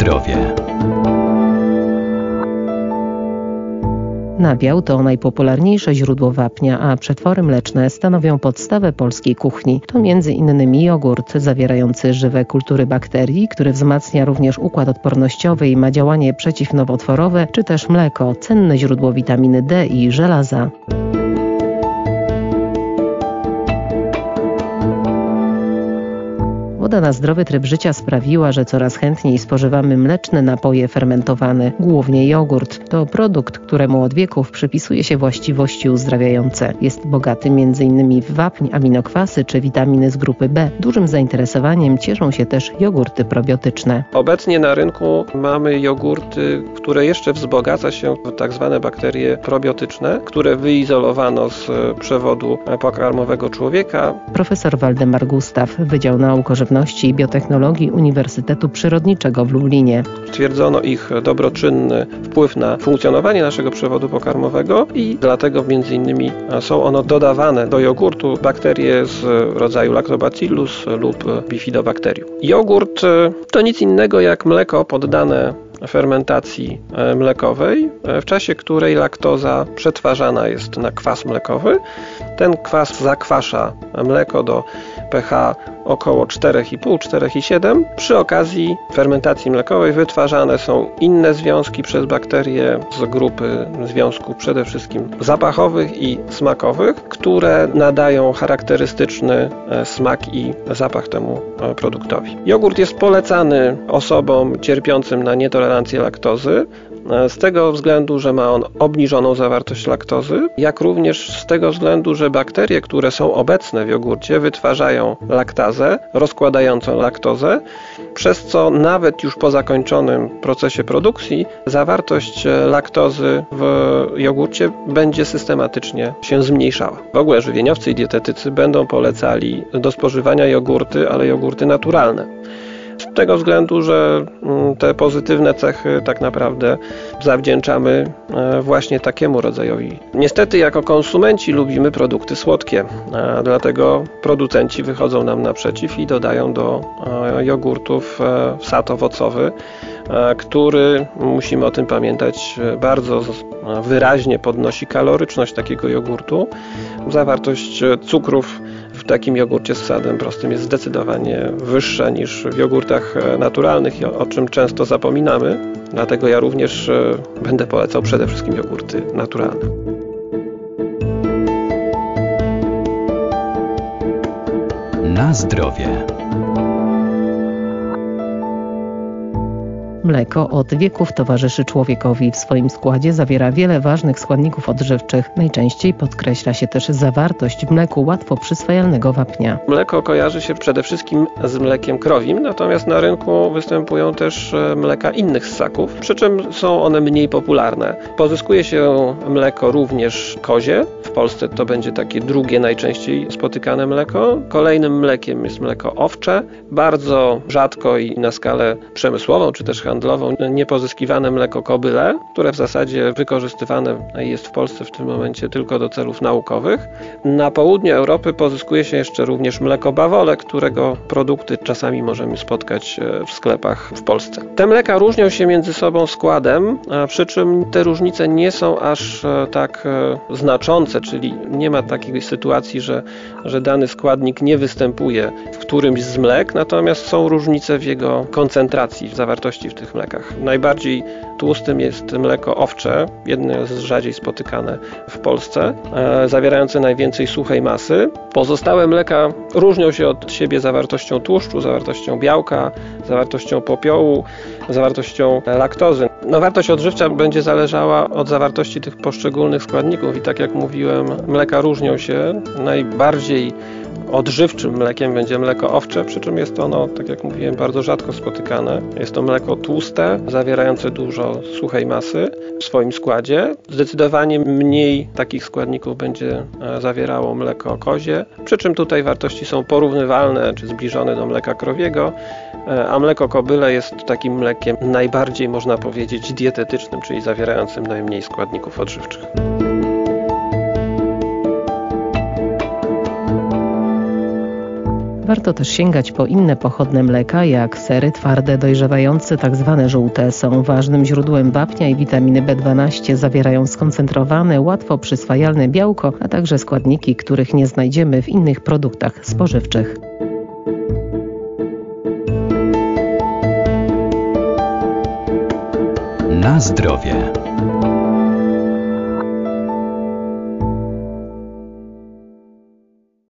zdrowie. Nabiał to najpopularniejsze źródło wapnia, a przetwory mleczne stanowią podstawę polskiej kuchni. To między innymi jogurt zawierający żywe kultury bakterii, który wzmacnia również układ odpornościowy i ma działanie przeciwnowotworowe, czy też mleko, cenne źródło witaminy D i żelaza. Moda na zdrowy tryb życia sprawiła, że coraz chętniej spożywamy mleczne napoje fermentowane, głównie jogurt. To produkt, któremu od wieków przypisuje się właściwości uzdrawiające. Jest bogaty m.in. w wapń, aminokwasy czy witaminy z grupy B. Dużym zainteresowaniem cieszą się też jogurty probiotyczne. Obecnie na rynku mamy jogurty, które jeszcze wzbogaca się w tak zwane bakterie probiotyczne, które wyizolowano z przewodu pokarmowego człowieka. Profesor Waldemar Gustaw, Wydział Nauk o I Biotechnologii Uniwersytetu Przyrodniczego w Lublinie. Stwierdzono ich dobroczynny wpływ na funkcjonowanie naszego przewodu pokarmowego i dlatego między innymi są one dodawane do jogurtu bakterie z rodzaju Lactobacillus lub Bifidobacterium. Jogurt to nic innego jak mleko poddane fermentacji mlekowej, w czasie której laktoza przetwarzana jest na kwas mlekowy. Ten kwas zakwasza mleko do pH około 4,5-4,7. Przy okazji fermentacji mlekowej wytwarzane są inne związki przez bakterie z grupy związków przede wszystkim zapachowych i smakowych, które nadają charakterystyczny smak i zapach temu produktowi. Jogurt jest polecany osobom cierpiącym na nietolerancję laktozy, z tego względu, że ma on obniżoną zawartość laktozy, jak również z tego względu, że bakterie, które są obecne w jogurcie, wytwarzają laktazę, rozkładającą laktozę, przez co nawet już po zakończonym procesie produkcji zawartość laktozy w jogurcie będzie systematycznie się zmniejszała. W ogóle żywieniowcy i dietetycy będą polecali do spożywania jogurty, ale jogurty naturalne. Z tego względu, że te pozytywne cechy tak naprawdę zawdzięczamy właśnie takiemu rodzajowi. Niestety, jako konsumenci lubimy produkty słodkie, dlatego producenci wychodzą nam naprzeciw i dodają do jogurtów sad owocowy, który, musimy o tym pamiętać, bardzo wyraźnie podnosi kaloryczność takiego jogurtu. Zawartość cukrów takim jogurcie z sadem prostym jest zdecydowanie wyższa niż w jogurtach naturalnych, o czym często zapominamy. Dlatego ja również będę polecał przede wszystkim jogurty naturalne. Na zdrowie. Mleko od wieków towarzyszy człowiekowi. W swoim składzie zawiera wiele ważnych składników odżywczych. Najczęściej podkreśla się też zawartość mleku łatwo przyswajalnego wapnia. Mleko kojarzy się przede wszystkim z mlekiem krowim, natomiast na rynku występują też mleka innych ssaków, przy czym są one mniej popularne. Pozyskuje się mleko również kozie. W Polsce to będzie takie drugie najczęściej spotykane mleko. Kolejnym mlekiem jest mleko owcze. Bardzo rzadko i na skalę przemysłową czy też handlową niepozyskiwane mleko kobyle, które w zasadzie wykorzystywane jest w Polsce w tym momencie tylko do celów naukowych. Na południu Europy pozyskuje się jeszcze również mleko bawole, którego produkty czasami możemy spotkać w sklepach w Polsce. Te mleka różnią się między sobą składem, przy czym te różnice nie są aż tak znaczące, czyli nie ma takiej sytuacji, że, że dany składnik nie występuje w którymś z mlek, natomiast są różnice w jego koncentracji, w zawartości w tych mlekach. Najbardziej tłustym jest mleko owcze, jedno z rzadziej spotykane w Polsce, e, zawierające najwięcej suchej masy. Pozostałe mleka różnią się od siebie zawartością tłuszczu, zawartością białka, zawartością popiołu, zawartością laktozy. No, wartość odżywcza będzie zależała od zawartości tych poszczególnych składników i tak jak mówiłem, mleka różnią się. Najbardziej odżywczym mlekiem będzie mleko owcze, przy czym jest ono, tak jak mówiłem, bardzo rzadko spotykane. Jest to mleko tłuste, zawierające dużo suchej masy w swoim składzie. Zdecydowanie mniej takich składników będzie zawierało mleko kozie, przy czym tutaj wartości są porównywalne czy zbliżone do mleka krowiego, a mleko kobyle jest takim mlekiem najbardziej, można powiedzieć, dietetycznym, czyli zawierającym najmniej składników odżywczych. Warto też sięgać po inne pochodne mleka, jak sery twarde, dojrzewające, tak zwane żółte. Są ważnym źródłem wapnia i witaminy B12. Zawierają skoncentrowane, łatwo przyswajalne białko, a także składniki, których nie znajdziemy w innych produktach spożywczych. Na zdrowie.